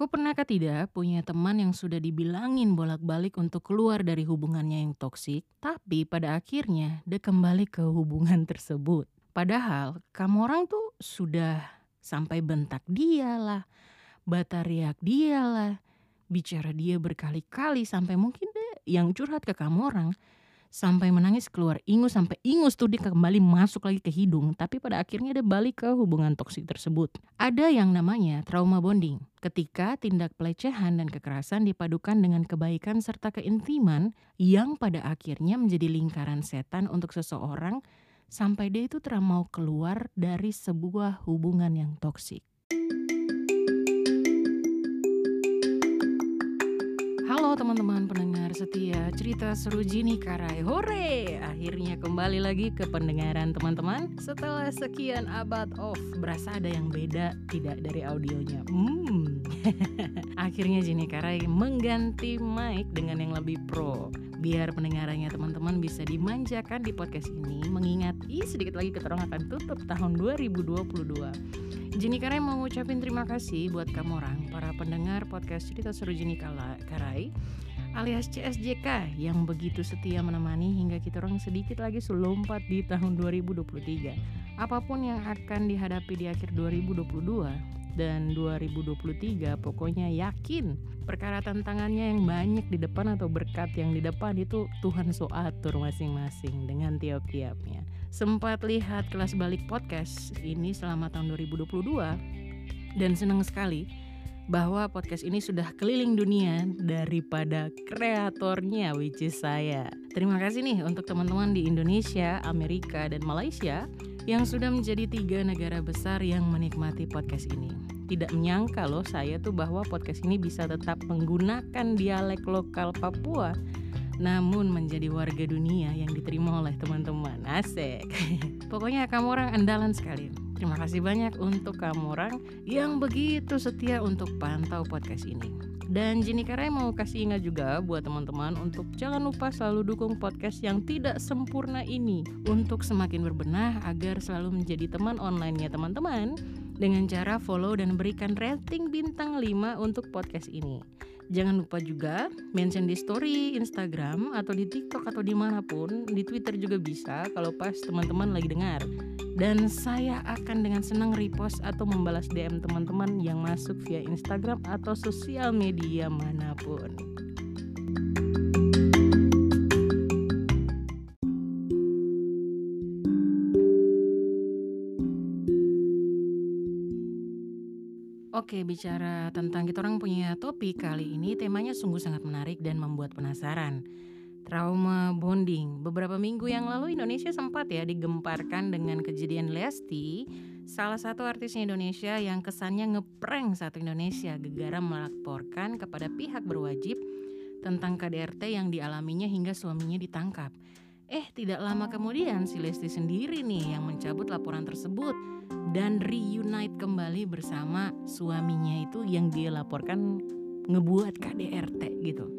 Kau pernahkah tidak punya teman yang sudah dibilangin bolak-balik untuk keluar dari hubungannya yang toksik, tapi pada akhirnya dia kembali ke hubungan tersebut. Padahal kamu orang tuh sudah sampai bentak dia lah, bata dia lah, bicara dia berkali-kali sampai mungkin deh yang curhat ke kamu orang sampai menangis keluar ingus sampai ingus tuh dia kembali masuk lagi ke hidung. Tapi pada akhirnya dia balik ke hubungan toksik tersebut. Ada yang namanya trauma bonding. Ketika tindak pelecehan dan kekerasan dipadukan dengan kebaikan serta keintiman yang pada akhirnya menjadi lingkaran setan untuk seseorang sampai dia itu mau keluar dari sebuah hubungan yang toksik Teman-teman pendengar setia. Cerita seru Jini Karai. Hore! Akhirnya kembali lagi ke pendengaran teman-teman. Setelah sekian abad off Berasa ada yang beda tidak dari audionya. Hmm. Akhirnya Jini Karai mengganti mic dengan yang lebih pro Biar pendengarannya teman-teman bisa dimanjakan di podcast ini Mengingat ih sedikit lagi keterong akan tutup tahun 2022 Jini Karai mau ngucapin terima kasih buat kamu orang para pendengar podcast cerita seru Jini Karai alias CSJK yang begitu setia menemani hingga kita orang sedikit lagi selompat di tahun 2023. Apa pun yang akan dihadapi di akhir 2022 dan 2023 pokoknya yakin perkara tantangannya yang banyak di depan atau berkat yang di depan itu Tuhan so atur masing-masing dengan tiap-tiapnya sempat lihat kelas balik podcast ini selama tahun 2022 dan senang sekali bahwa podcast ini sudah keliling dunia daripada kreatornya which is saya. Terima kasih nih untuk teman-teman di Indonesia, Amerika, dan Malaysia yang sudah menjadi tiga negara besar yang menikmati podcast ini. Tidak menyangka loh saya tuh bahwa podcast ini bisa tetap menggunakan dialek lokal Papua namun menjadi warga dunia yang diterima oleh teman-teman. Asik. Pokoknya kamu orang andalan sekali. Terima kasih banyak untuk kamu orang yang begitu setia untuk pantau podcast ini. Dan Jini Karai mau kasih ingat juga buat teman-teman untuk jangan lupa selalu dukung podcast yang tidak sempurna ini untuk semakin berbenah agar selalu menjadi teman online-nya teman-teman dengan cara follow dan berikan rating bintang 5 untuk podcast ini. Jangan lupa juga mention di story Instagram atau di TikTok atau di mana pun, di Twitter juga bisa kalau pas teman-teman lagi dengar. Dan saya akan dengan senang repost atau membalas DM teman-teman yang masuk via Instagram atau sosial media mana pun. Oke, bicara tentang kita orang punya topik kali ini temanya sungguh sangat menarik dan membuat penasaran. Trauma bonding. Beberapa minggu yang lalu Indonesia sempat ya digemparkan dengan kejadian Lesti, salah satu artis Indonesia yang kesannya ngeprank satu Indonesia gegara melaporkan kepada pihak berwajib tentang KDRT yang dialaminya hingga suaminya ditangkap. Eh, tidak lama kemudian si Lesti sendiri nih yang mencabut laporan tersebut dan reunite kembali bersama suaminya itu yang dia laporkan ngebuat KDRT gitu.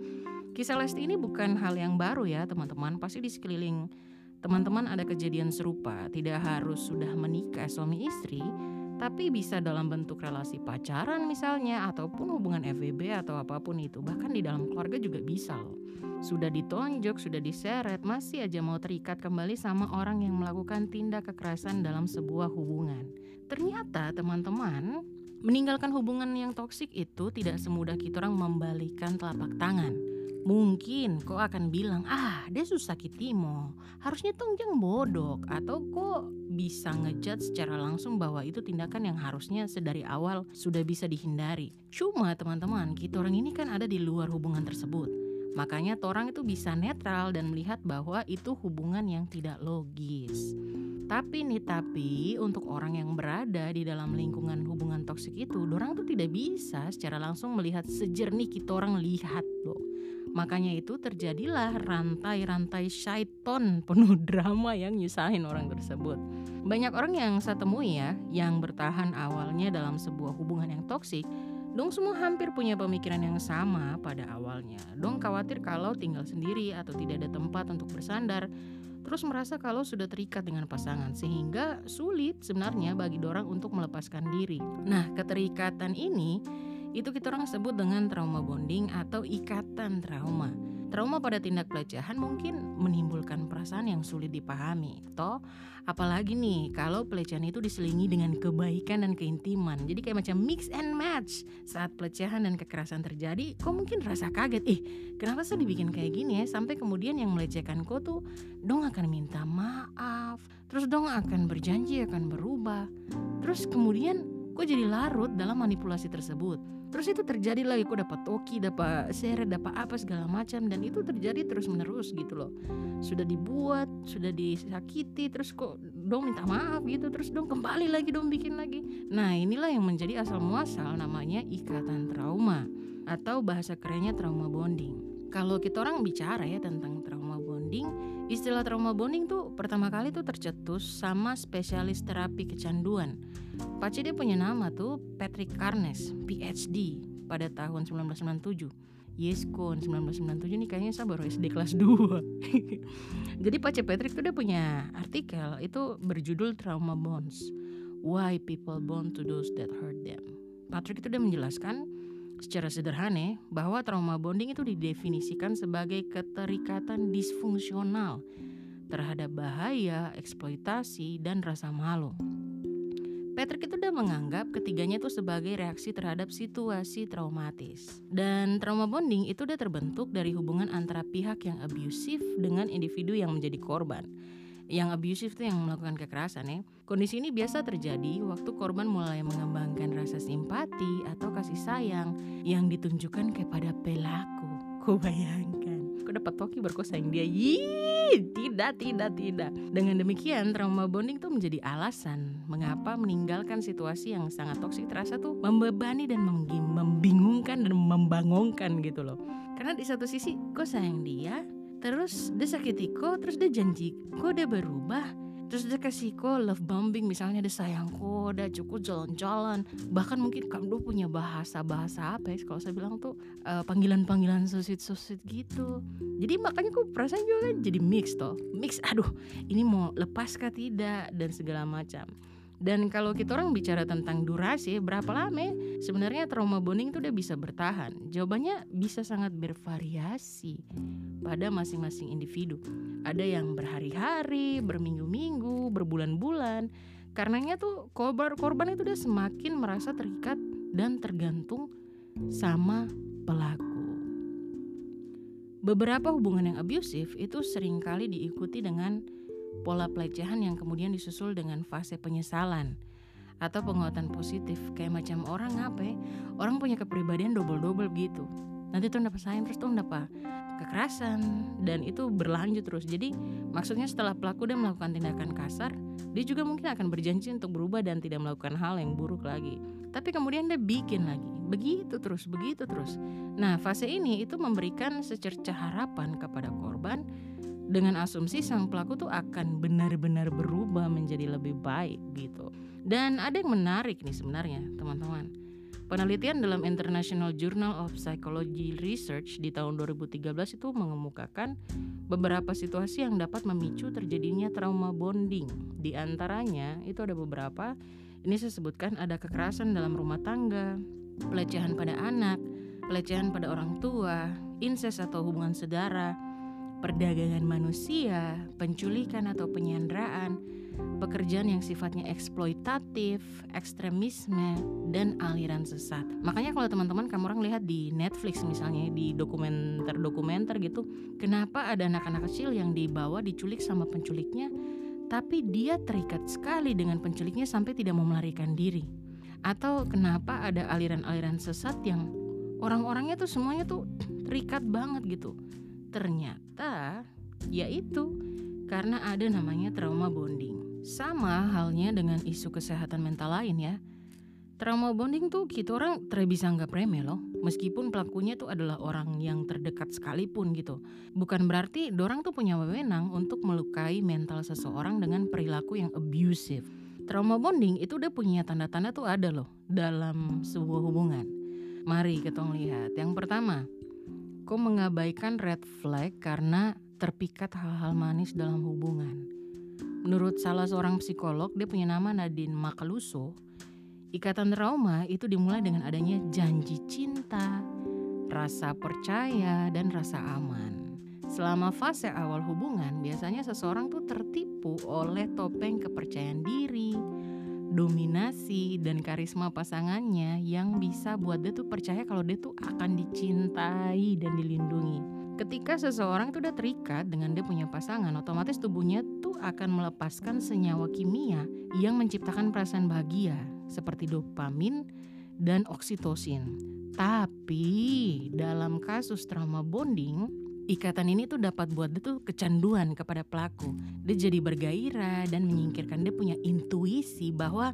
Kisah Lesti ini bukan hal yang baru ya teman-teman, pasti di sekeliling teman-teman ada kejadian serupa, tidak harus sudah menikah suami istri, tapi bisa dalam bentuk relasi pacaran misalnya ataupun hubungan FWB atau apa pun itu, bahkan di dalam keluarga juga bisa loh. Sudah ditonjok, sudah diseret, masih aja mau terikat kembali sama orang yang melakukan tindak kekerasan dalam sebuah hubungan. Ternyata teman-teman, meninggalkan hubungan yang toksik itu tidak semudah kita orang membalikan telapak tangan. Mungkin kok akan bilang, ah dia susah kitimo, harusnya tongjang bodok, atau kok bisa ngejat secara langsung bahwa itu tindakan yang harusnya sedari awal sudah bisa dihindari. Cuma teman-teman, kita orang ini kan ada di luar hubungan tersebut Makanya orang itu bisa netral dan melihat bahwa itu hubungan yang tidak logis. Tapi nih tapi untuk orang yang berada di dalam lingkungan hubungan toksik itu, orang tuh tidak bisa secara langsung melihat sejernih kita orang lihat loh. Makanya itu terjadilah rantai-rantai syaiton penuh drama yang nyusahin orang tersebut. Banyak orang yang saya temui ya, yang bertahan awalnya dalam sebuah hubungan yang toksik, Dong semua hampir punya pemikiran yang sama pada awalnya. Dong khawatir kalau tinggal sendiri atau tidak ada tempat untuk bersandar, terus merasa kalau sudah terikat dengan pasangan sehingga sulit sebenarnya bagi dorang untuk melepaskan diri. Nah, keterikatan ini Itu kita orang sebut dengan trauma bonding atau ikatan trauma. Trauma pada tindak pelecehan mungkin menimbulkan perasaan yang sulit dipahami. Toh, apalagi nih kalau pelecehan itu diselingi dengan kebaikan dan keintiman. Jadi kayak macam mix and match. Saat pelecehan dan kekerasan terjadi, kok mungkin rasa kaget. Eh, kenapa sih dibikin kayak gini ya? Sampai kemudian yang melecehkan kok tuh dong akan minta maaf. Terus dong akan berjanji akan berubah. Terus kemudian kok jadi larut dalam manipulasi tersebut terus itu terjadi lagi kok dapat toki dapat seret dapat apa segala macam dan itu terjadi terus menerus gitu loh. Sudah dibuat sudah disakiti terus kok dong minta maaf gitu terus dong kembali lagi dong bikin lagi. Nah inilah yang menjadi asal muasal namanya ikatan trauma atau bahasa kerennya trauma bonding. Kalau kita orang bicara ya tentang trauma bonding istilah trauma bonding tuh pertama kali tuh tercetus sama spesialis terapi kecanduan Pace dia punya nama tuh Patrick Carnes, PhD pada tahun 1997. Yeskon 1997 nih kayaknya saya baru SD kelas 2 Jadi Pace Patrick tuh dia punya artikel itu berjudul Trauma Bonds Why People Bond to Those That Hurt Them Patrick itu dia menjelaskan secara sederhana bahwa trauma bonding itu didefinisikan sebagai keterikatan disfungsional terhadap bahaya, eksploitasi, dan rasa malu. Patrick itu udah menganggap ketiganya itu sebagai reaksi terhadap situasi traumatis. Dan trauma bonding itu udah terbentuk dari hubungan antara pihak yang abusif dengan individu yang menjadi korban. Yang abusif itu yang melakukan kekerasan ya. Kondisi ini biasa terjadi waktu korban mulai mengembangkan rasa simpati atau kasih sayang yang ditunjukkan kepada pelaku. Kau bayangkan aku dapat toki berkosa yang dia Yii, tidak tidak tidak. Dengan demikian trauma bonding tuh menjadi alasan mengapa meninggalkan situasi yang sangat toksik terasa tuh membebani dan membingungkan dan membangunkan gitu loh. Karena di satu sisi kok sayang dia terus dia sakiti kok terus dia janji kok dia berubah terus dia kasih kok love bombing misalnya dia sayang kok dia cukup jalan-jalan. Bahkan mungkin kamu punya bahasa-bahasa apa ya kalau saya bilang tuh uh, panggilan-panggilan sosit-sosit gitu. Jadi makanya kok perasaan juga kan jadi mix toh. Mix aduh ini mau lepas kah tidak dan segala macam dan kalau kita orang bicara tentang durasi, berapa lama sebenarnya trauma bonding itu udah bisa bertahan? Jawabannya bisa sangat bervariasi pada masing-masing individu. Ada yang berhari-hari, berminggu-minggu, berbulan-bulan. Karenanya tuh korban korban itu udah semakin merasa terikat dan tergantung sama pelaku. Beberapa hubungan yang abusif itu sering kali diikuti dengan pola pelecehan yang kemudian disusul dengan fase penyesalan atau penguatan positif. Kayak macam orang apa ya, orang punya kepribadian double-double gitu. Nanti tuh dapat sayang terus tuh dapat kekerasan dan itu berlanjut terus. Jadi maksudnya setelah pelaku dia melakukan tindakan kasar dia juga mungkin akan berjanji untuk berubah dan tidak melakukan hal yang buruk lagi. Tapi kemudian dia bikin lagi. Begitu terus begitu terus. Nah fase ini itu memberikan secerca harapan kepada korban dengan asumsi sang pelaku tuh akan benar-benar berubah menjadi lebih baik gitu. Dan ada yang menarik nih sebenarnya teman-teman. Penelitian dalam International Journal of Psychology Research di tahun 2013 itu mengemukakan beberapa situasi yang dapat memicu terjadinya trauma bonding. Di antaranya itu ada beberapa. Ini saya sebutkan ada kekerasan dalam rumah tangga, pelecehan pada anak, pelecehan pada orang tua, incest atau hubungan sedara, perdagangan manusia, penculikan atau penyanderaan, pekerjaan yang sifatnya eksploitatif, ekstremisme, dan aliran sesat. Makanya kalau teman-teman kamu orang lihat di Netflix misalnya di dokumenter-dokumenter gitu, kenapa ada anak-anak kecil yang dibawa diculik sama penculiknya, tapi dia terikat sekali dengan penculiknya sampai tidak mau melarikan diri. Atau kenapa ada aliran-aliran sesat yang orang-orangnya tuh semuanya tuh terikat banget gitu Ternyata yaitu karena ada namanya trauma bonding. Sama halnya dengan isu kesehatan mental lain ya. Trauma bonding tuh kita orang tidak bisa anggap remeh loh. Meskipun pelakunya tuh adalah orang yang terdekat sekalipun gitu. Bukan berarti dorang tuh punya wewenang untuk melukai mental seseorang dengan perilaku yang abusive. Trauma bonding itu udah punya tanda-tanda tuh ada loh dalam sebuah hubungan. Mari kita lihat. Yang pertama, Kok mengabaikan red flag karena terpikat hal-hal manis dalam hubungan. Menurut salah seorang psikolog, dia punya nama Nadine Makaluso, Ikatan trauma itu dimulai dengan adanya janji cinta, rasa percaya, dan rasa aman. Selama fase awal hubungan, biasanya seseorang tuh tertipu oleh topeng kepercayaan diri, dominasi, dan karisma pasangannya yang bisa buat dia tuh percaya kalau dia tuh akan dicintai dan dilindungi ketika seseorang itu udah terikat dengan dia punya pasangan, otomatis tubuhnya tuh akan melepaskan senyawa kimia yang menciptakan perasaan bahagia seperti dopamin dan oksitosin. Tapi dalam kasus trauma bonding, ikatan ini tuh dapat buat dia tuh kecanduan kepada pelaku. Dia jadi bergairah dan menyingkirkan dia punya intuisi bahwa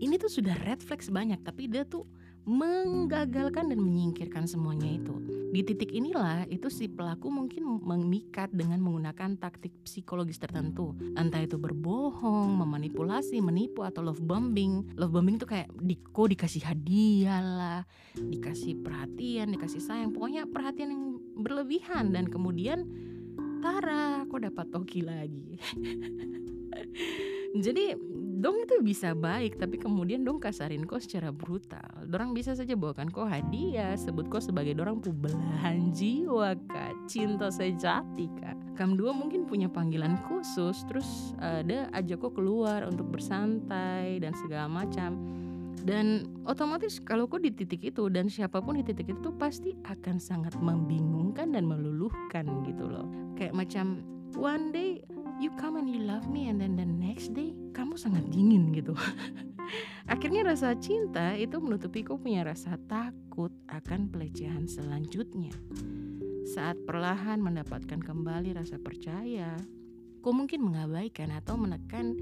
ini tuh sudah red flags banyak tapi dia tuh menggagalkan dan menyingkirkan semuanya itu. Di titik inilah itu si pelaku mungkin memikat dengan menggunakan taktik psikologis tertentu. Entah itu berbohong, memanipulasi, menipu atau love bombing. Love bombing itu kayak di, kok dikasih hadiah lah, dikasih perhatian, dikasih sayang. Pokoknya perhatian yang berlebihan dan kemudian Tara, kok dapat toki lagi. Jadi dong itu bisa baik tapi kemudian dong kasarin kok secara brutal. Dorang bisa saja bawakan kok hadiah sebut kok sebagai dorang belahan jiwa kak. Cinta sejati kak. Kam dua mungkin punya panggilan khusus terus ada ajak kok keluar untuk bersantai dan segala macam. Dan otomatis kalau kok di titik itu dan siapa pun di titik itu pasti akan sangat membingungkan dan meluluhkan gitu loh. Kayak macam one day you come and you love me and then the next day kamu sangat dingin gitu. Akhirnya rasa cinta itu menutupi kau punya rasa takut akan pelecehan selanjutnya. Saat perlahan mendapatkan kembali rasa percaya kau mungkin mengabaikan atau menekan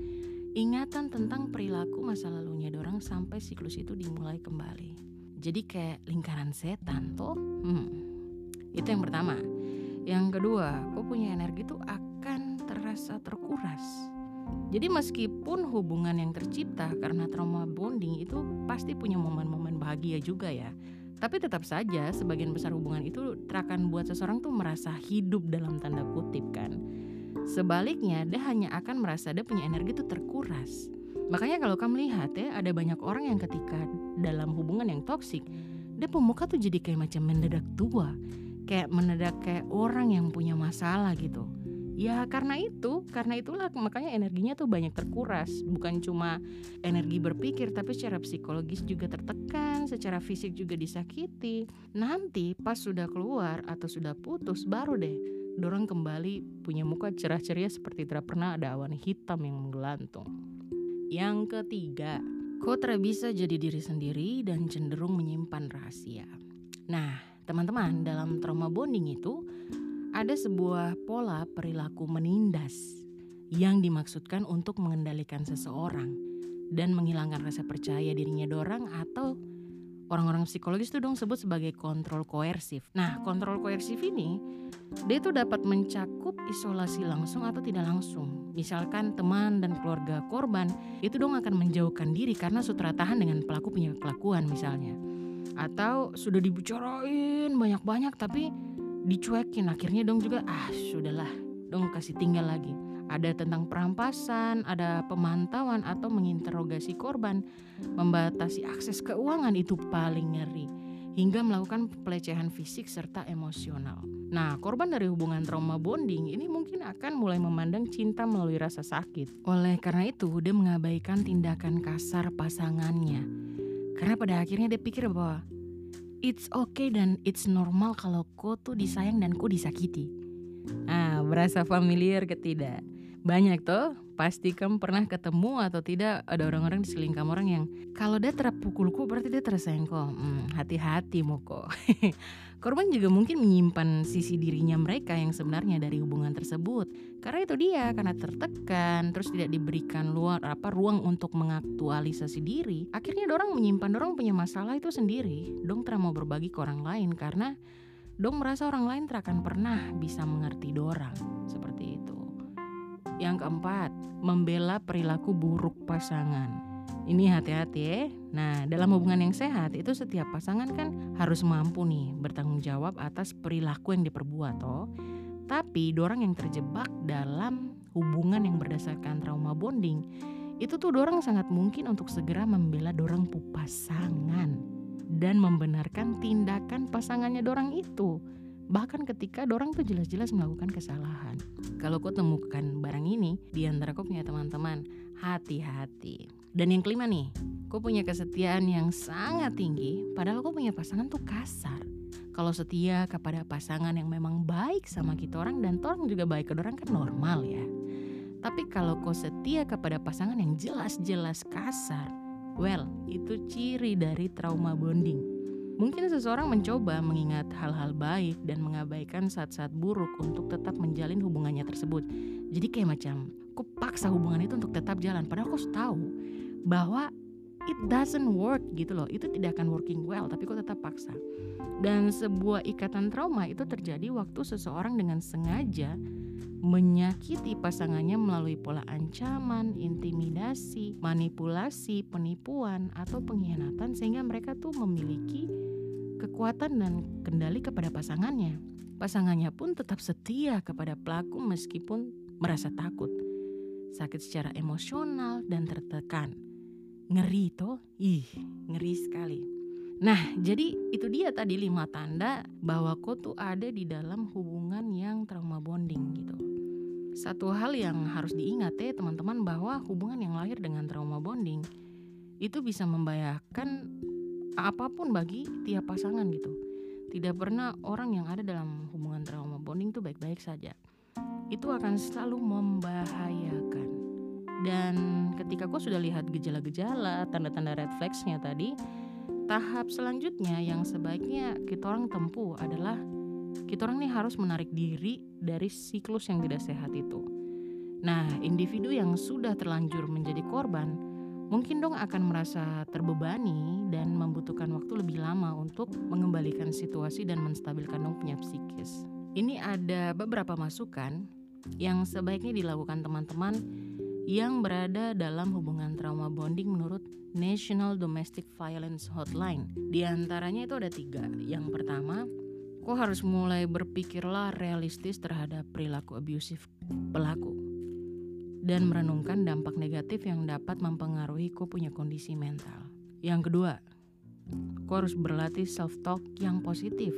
ingatan tentang perilaku masa lalunya dorang sampai siklus itu dimulai kembali. Jadi kayak lingkaran setan toh hmm. itu yang pertama. Yang kedua kau punya energi tuh terasa terkuras. Jadi meskipun hubungan yang tercipta karena trauma bonding itu pasti punya momen-momen bahagia juga ya. Tapi tetap saja sebagian besar hubungan itu akan buat seseorang tuh merasa hidup dalam tanda kutip kan. Sebaliknya dia hanya akan merasa dia punya energi itu terkuras. Makanya kalau kamu lihat ya ada banyak orang yang ketika dalam hubungan yang toksik dia pemuka tuh jadi kayak macam mendadak tua. Kayak mendadak kayak orang yang punya masalah gitu Ya karena itu, karena itulah makanya energinya tuh banyak terkuras. Bukan cuma energi berpikir tapi secara psikologis juga tertekan, secara fisik juga disakiti. Nanti pas sudah keluar atau sudah putus baru deh dorong kembali punya muka cerah ceria seperti tidak pernah ada awan hitam yang menggelantung. Yang ketiga, tidak bisa jadi diri sendiri dan cenderung menyimpan rahasia. Nah, teman-teman, dalam trauma bonding itu ada sebuah pola perilaku menindas yang dimaksudkan untuk mengendalikan seseorang dan menghilangkan rasa percaya dirinya dorang atau orang-orang psikologis itu dong sebut sebagai kontrol koersif. Nah, kontrol koersif ini dia itu dapat mencakup isolasi langsung atau tidak langsung. Misalkan teman dan keluarga korban itu dong akan menjauhkan diri karena sutra tahan dengan pelaku punya kelakuan misalnya. Atau sudah dibicarain banyak-banyak tapi dicuekin akhirnya dong juga ah sudahlah dong kasih tinggal lagi ada tentang perampasan, ada pemantauan atau menginterogasi korban, membatasi akses keuangan itu paling ngeri hingga melakukan pelecehan fisik serta emosional. Nah, korban dari hubungan trauma bonding ini mungkin akan mulai memandang cinta melalui rasa sakit. Oleh karena itu, dia mengabaikan tindakan kasar pasangannya. Karena pada akhirnya dia pikir bahwa it's okay dan it's normal kalau kau tuh disayang dan kau disakiti. Ah, berasa familiar ke tidak? Banyak tuh, pasti kamu pernah ketemu atau tidak ada orang-orang di sekeliling kamu orang yang kalau dia terpukulku berarti dia tersayang kok. Hmm, hati-hati mau kok. Korban juga mungkin menyimpan sisi dirinya mereka yang sebenarnya dari hubungan tersebut. Karena itu dia, karena tertekan, terus tidak diberikan luar apa ruang untuk mengaktualisasi diri. Akhirnya dorang menyimpan dorang punya masalah itu sendiri. Dong tidak mau berbagi ke orang lain karena dong merasa orang lain tidak akan pernah bisa mengerti dorang. Seperti. Yang keempat, membela perilaku buruk pasangan. Ini hati-hati ya. Nah, dalam hubungan yang sehat itu setiap pasangan kan harus mampu nih bertanggung jawab atas perilaku yang diperbuat toh. Tapi dorang yang terjebak dalam hubungan yang berdasarkan trauma bonding itu tuh dorang sangat mungkin untuk segera membela dorang pasangan dan membenarkan tindakan pasangannya dorang itu bahkan ketika dorang tuh jelas-jelas melakukan kesalahan. Kalau kau temukan barang ini di antara kau punya teman-teman hati-hati. Dan yang kelima nih kau punya kesetiaan yang sangat tinggi padahal kau punya pasangan tuh kasar. Kalau setia kepada pasangan yang memang baik sama kita orang dan orang juga baik ke orang kan normal ya. Tapi kalau kau setia kepada pasangan yang jelas-jelas kasar, well, itu ciri dari trauma bonding. Mungkin seseorang mencoba mengingat hal-hal baik dan mengabaikan saat-saat buruk untuk tetap menjalin hubungannya tersebut. Jadi kayak macam, kau paksa hubungan itu untuk tetap jalan, padahal kau tahu bahwa it doesn't work gitu loh. Itu tidak akan working well, tapi kau tetap paksa. Dan sebuah ikatan trauma itu terjadi waktu seseorang dengan sengaja menyakiti pasangannya melalui pola ancaman, intimidasi, manipulasi, penipuan, atau pengkhianatan sehingga mereka tuh memiliki kekuatan dan kendali kepada pasangannya. Pasangannya pun tetap setia kepada pelaku meskipun merasa takut, sakit secara emosional dan tertekan. Ngeri toh? Ih, ngeri sekali. Nah, jadi itu dia tadi lima tanda bahwa kau tuh ada di dalam hubungan yang trauma bonding gitu. Satu hal yang harus diingat ya teman-teman bahwa hubungan yang lahir dengan trauma bonding itu bisa membahayakan apa pun bagi tiap pasangan gitu. Tidak pernah orang yang ada dalam hubungan trauma bonding itu baik-baik saja. Itu akan selalu membahayakan. Dan ketika kau sudah lihat gejala-gejala, tanda-tanda red flagsnya tadi, tahap selanjutnya yang sebaiknya kita orang tempuh adalah kita orang nih harus menarik diri dari siklus yang tidak sehat itu. Nah, individu yang sudah terlanjur menjadi korban mungkin dong akan merasa terbebani dan membutuhkan waktu lebih lama untuk mengembalikan situasi dan menstabilkan dong punya psikis. Ini ada beberapa masukan yang sebaiknya dilakukan teman-teman yang berada dalam hubungan trauma bonding menurut National Domestic Violence Hotline. Di antaranya itu ada tiga. Yang pertama, kok harus mulai berpikirlah realistis terhadap perilaku abusif pelaku dan merenungkan dampak negatif yang dapat mempengaruhi kok punya kondisi mental. Yang kedua, kok harus berlatih self-talk yang positif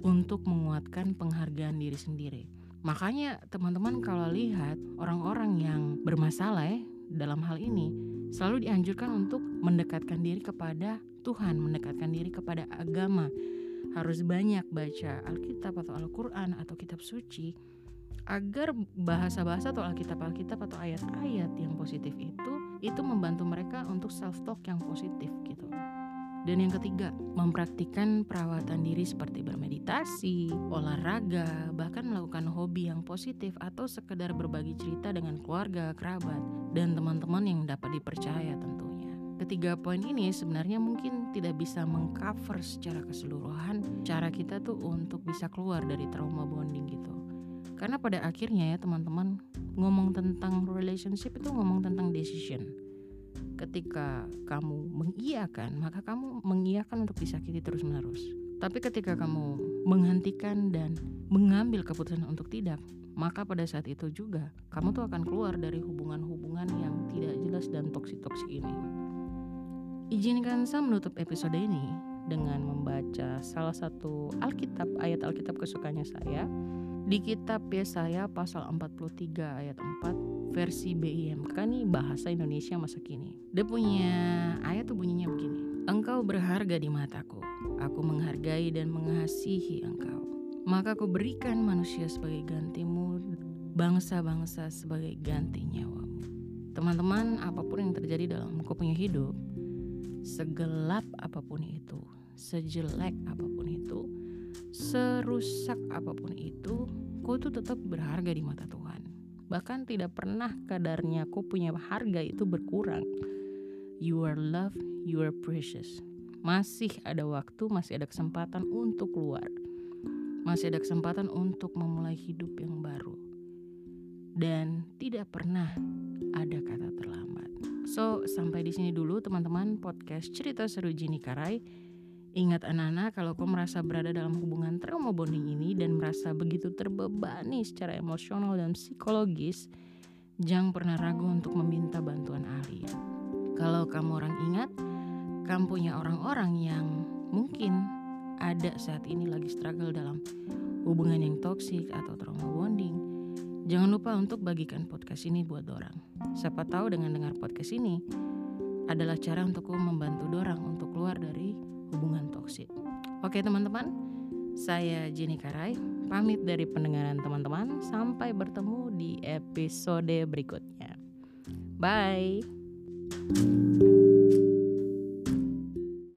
untuk menguatkan penghargaan diri sendiri. Makanya teman-teman kalau lihat orang-orang yang bermasalah ya dalam hal ini selalu dianjurkan untuk mendekatkan diri kepada Tuhan, mendekatkan diri kepada agama, harus banyak baca Alkitab atau Al-Quran atau kitab suci agar bahasa-bahasa atau Alkitab-Alkitab atau ayat-ayat yang positif itu itu membantu mereka untuk self talk yang positif gitu. Dan yang ketiga, mempraktikkan perawatan diri seperti bermeditasi, olahraga, bahkan melakukan hobi yang positif atau sekedar berbagi cerita dengan keluarga, kerabat, dan teman-teman yang dapat dipercaya tentunya. Ketiga poin ini sebenarnya mungkin tidak bisa mengcover secara keseluruhan cara kita tuh untuk bisa keluar dari trauma bonding gitu. Karena pada akhirnya ya teman-teman ngomong tentang relationship itu ngomong tentang decision. Ketika kamu mengiyakan, maka kamu mengiyakan untuk disakiti terus-menerus. Tapi ketika kamu menghentikan dan mengambil keputusan untuk tidak, maka pada saat itu juga kamu tuh akan keluar dari hubungan-hubungan yang tidak jelas dan toksik-toksik ini. Izinkan saya menutup episode ini dengan membaca salah satu Alkitab, ayat Alkitab kesukaannya saya di kitab Yesaya pasal 43 ayat 4 versi BIMK nih bahasa Indonesia masa kini. Dia punya ayat tuh bunyinya begini. Engkau berharga di mataku. Aku menghargai dan mengasihi engkau. Maka aku berikan manusia sebagai gantimu, bangsa-bangsa sebagai ganti nyawamu. Teman-teman, apa pun yang terjadi dalam kau punya hidup, segelap apa pun itu, sejelek apa pun itu, serusak apa pun itu, kau itu tetap berharga di mata Tuhan. Bahkan tidak pernah kadarnya kau punya harga itu berkurang. You are loved, you are precious. Masih ada waktu, masih ada kesempatan untuk keluar. Masih ada kesempatan untuk memulai hidup yang baru. Dan tidak pernah ada kata terlambat. So, sampai di sini dulu teman-teman podcast cerita seru Jini Karai. Ingat anak-anak kalau kau merasa berada dalam hubungan trauma bonding ini dan merasa begitu terbebani secara emosional dan psikologis, jangan pernah ragu untuk meminta bantuan ahli. Kalau kamu orang ingat, kamu punya orang-orang yang mungkin ada saat ini lagi struggle dalam hubungan yang toksik atau trauma bonding, jangan lupa untuk bagikan podcast ini buat orang. Siapa tahu dengan dengar podcast ini adalah cara untuk membantu dorang untuk keluar dari hubungan toksik. Oke teman-teman, saya Jenny Karai, pamit dari pendengaran teman-teman. Sampai bertemu di episode berikutnya. Bye.